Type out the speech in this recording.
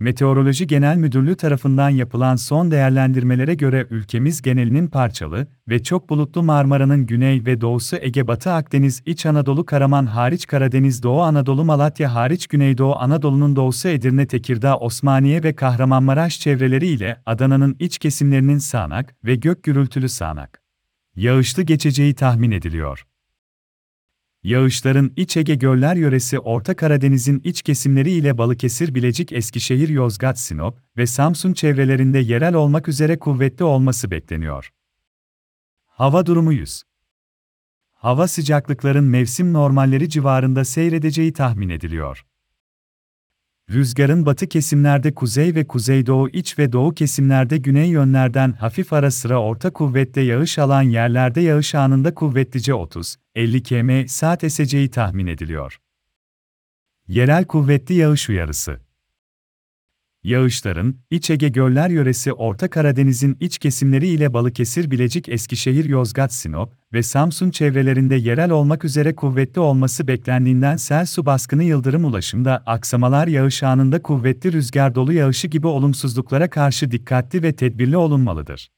Meteoroloji Genel Müdürlüğü tarafından yapılan son değerlendirmelere göre ülkemiz genelinin parçalı ve çok bulutlu Marmara'nın güney ve doğusu Ege Batı Akdeniz, İç Anadolu Karaman hariç Karadeniz Doğu Anadolu Malatya hariç Güneydoğu Anadolu'nun doğusu Edirne Tekirdağ Osmaniye ve Kahramanmaraş çevreleri ile Adana'nın iç kesimlerinin sağanak ve gök gürültülü sağanak yağışlı geçeceği tahmin ediliyor. Yağışların İç Ege Göller Yöresi Orta Karadeniz'in iç kesimleri ile Balıkesir, Bilecik, Eskişehir, Yozgat, Sinop ve Samsun çevrelerinde yerel olmak üzere kuvvetli olması bekleniyor. Hava durumu 100. Hava sıcaklıkların mevsim normalleri civarında seyredeceği tahmin ediliyor. Rüzgarın batı kesimlerde kuzey ve kuzeydoğu iç ve doğu kesimlerde güney yönlerden hafif ara sıra orta kuvvette yağış alan yerlerde yağış anında kuvvetlice 30-50 km saat eseceği tahmin ediliyor. Yerel kuvvetli yağış uyarısı Yağışların, İç Ege Göller Yöresi Orta Karadeniz'in iç kesimleri ile Balıkesir, Bilecik, Eskişehir, Yozgat, Sinop ve Samsun çevrelerinde yerel olmak üzere kuvvetli olması beklendiğinden sel su baskını yıldırım ulaşımda aksamalar yağış anında kuvvetli rüzgar dolu yağışı gibi olumsuzluklara karşı dikkatli ve tedbirli olunmalıdır.